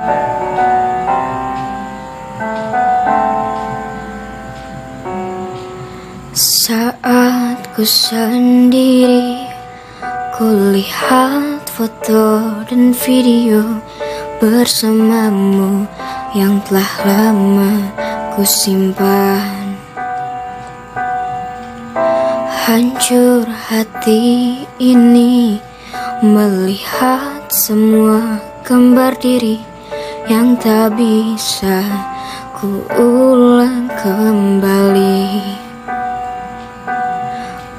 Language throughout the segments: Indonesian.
Saat ku sendiri Ku lihat foto dan video Bersamamu Yang telah lama ku simpan. Hancur hati ini Melihat semua gambar diri Yang tak bisa ku ulang kembali.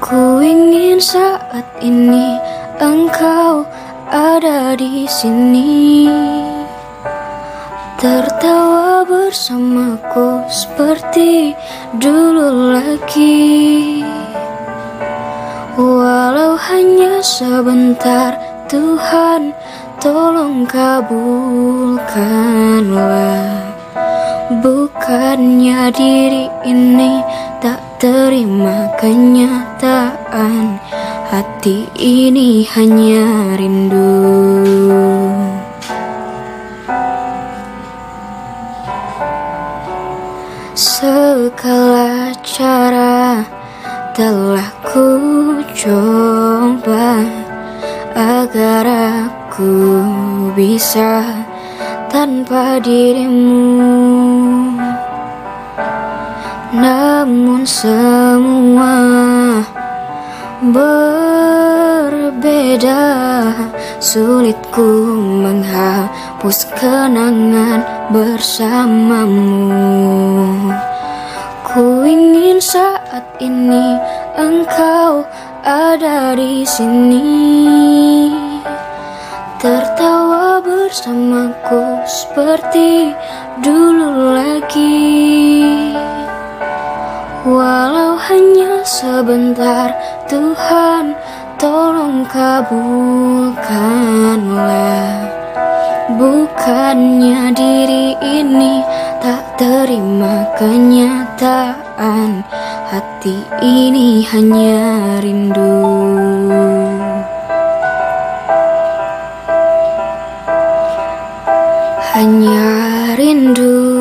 Ku ingin saat ini engkau ada di sini. Tertawa bersamaku seperti dulu lagi. Walau hanya sebentar Tuhan tolong kabulkanlah. Bukannya diri ini tak terima kenyataan. Hati ini hanya rindu aku bisa tanpa dirimu. Namun semua berbeda. Sulitku menghapus kenangan bersamamu. Ku ingin saat ini engkau ada di sini bersamaku seperti dulu lagi. Walau hanya sebentar Tuhan tolong kabulkanlah. Bukannya diri ini tak terima kenyataan Hati ini hanya rindu Hanya rindu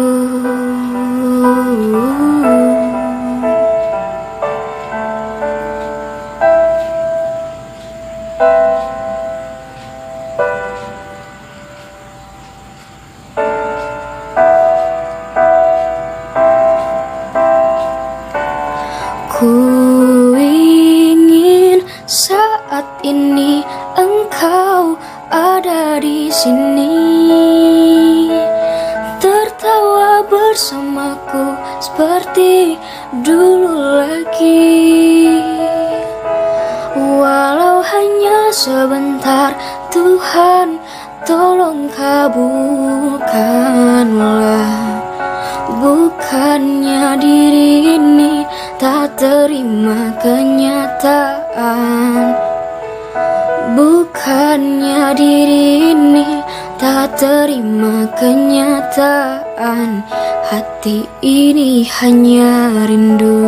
engkau ada di sini. Tertawa bersamaku seperti dulu lagi. Walau hanya sebentar Tuhan tolong kabulkanlah. Bukannya diri ini tak terima kenyataan Bukannya diri ini tak terima kenyataan Hati ini hanya rindu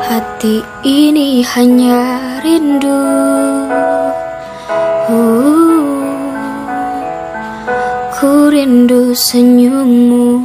Hati ini hanya rindu uh. Ku rindu senyummu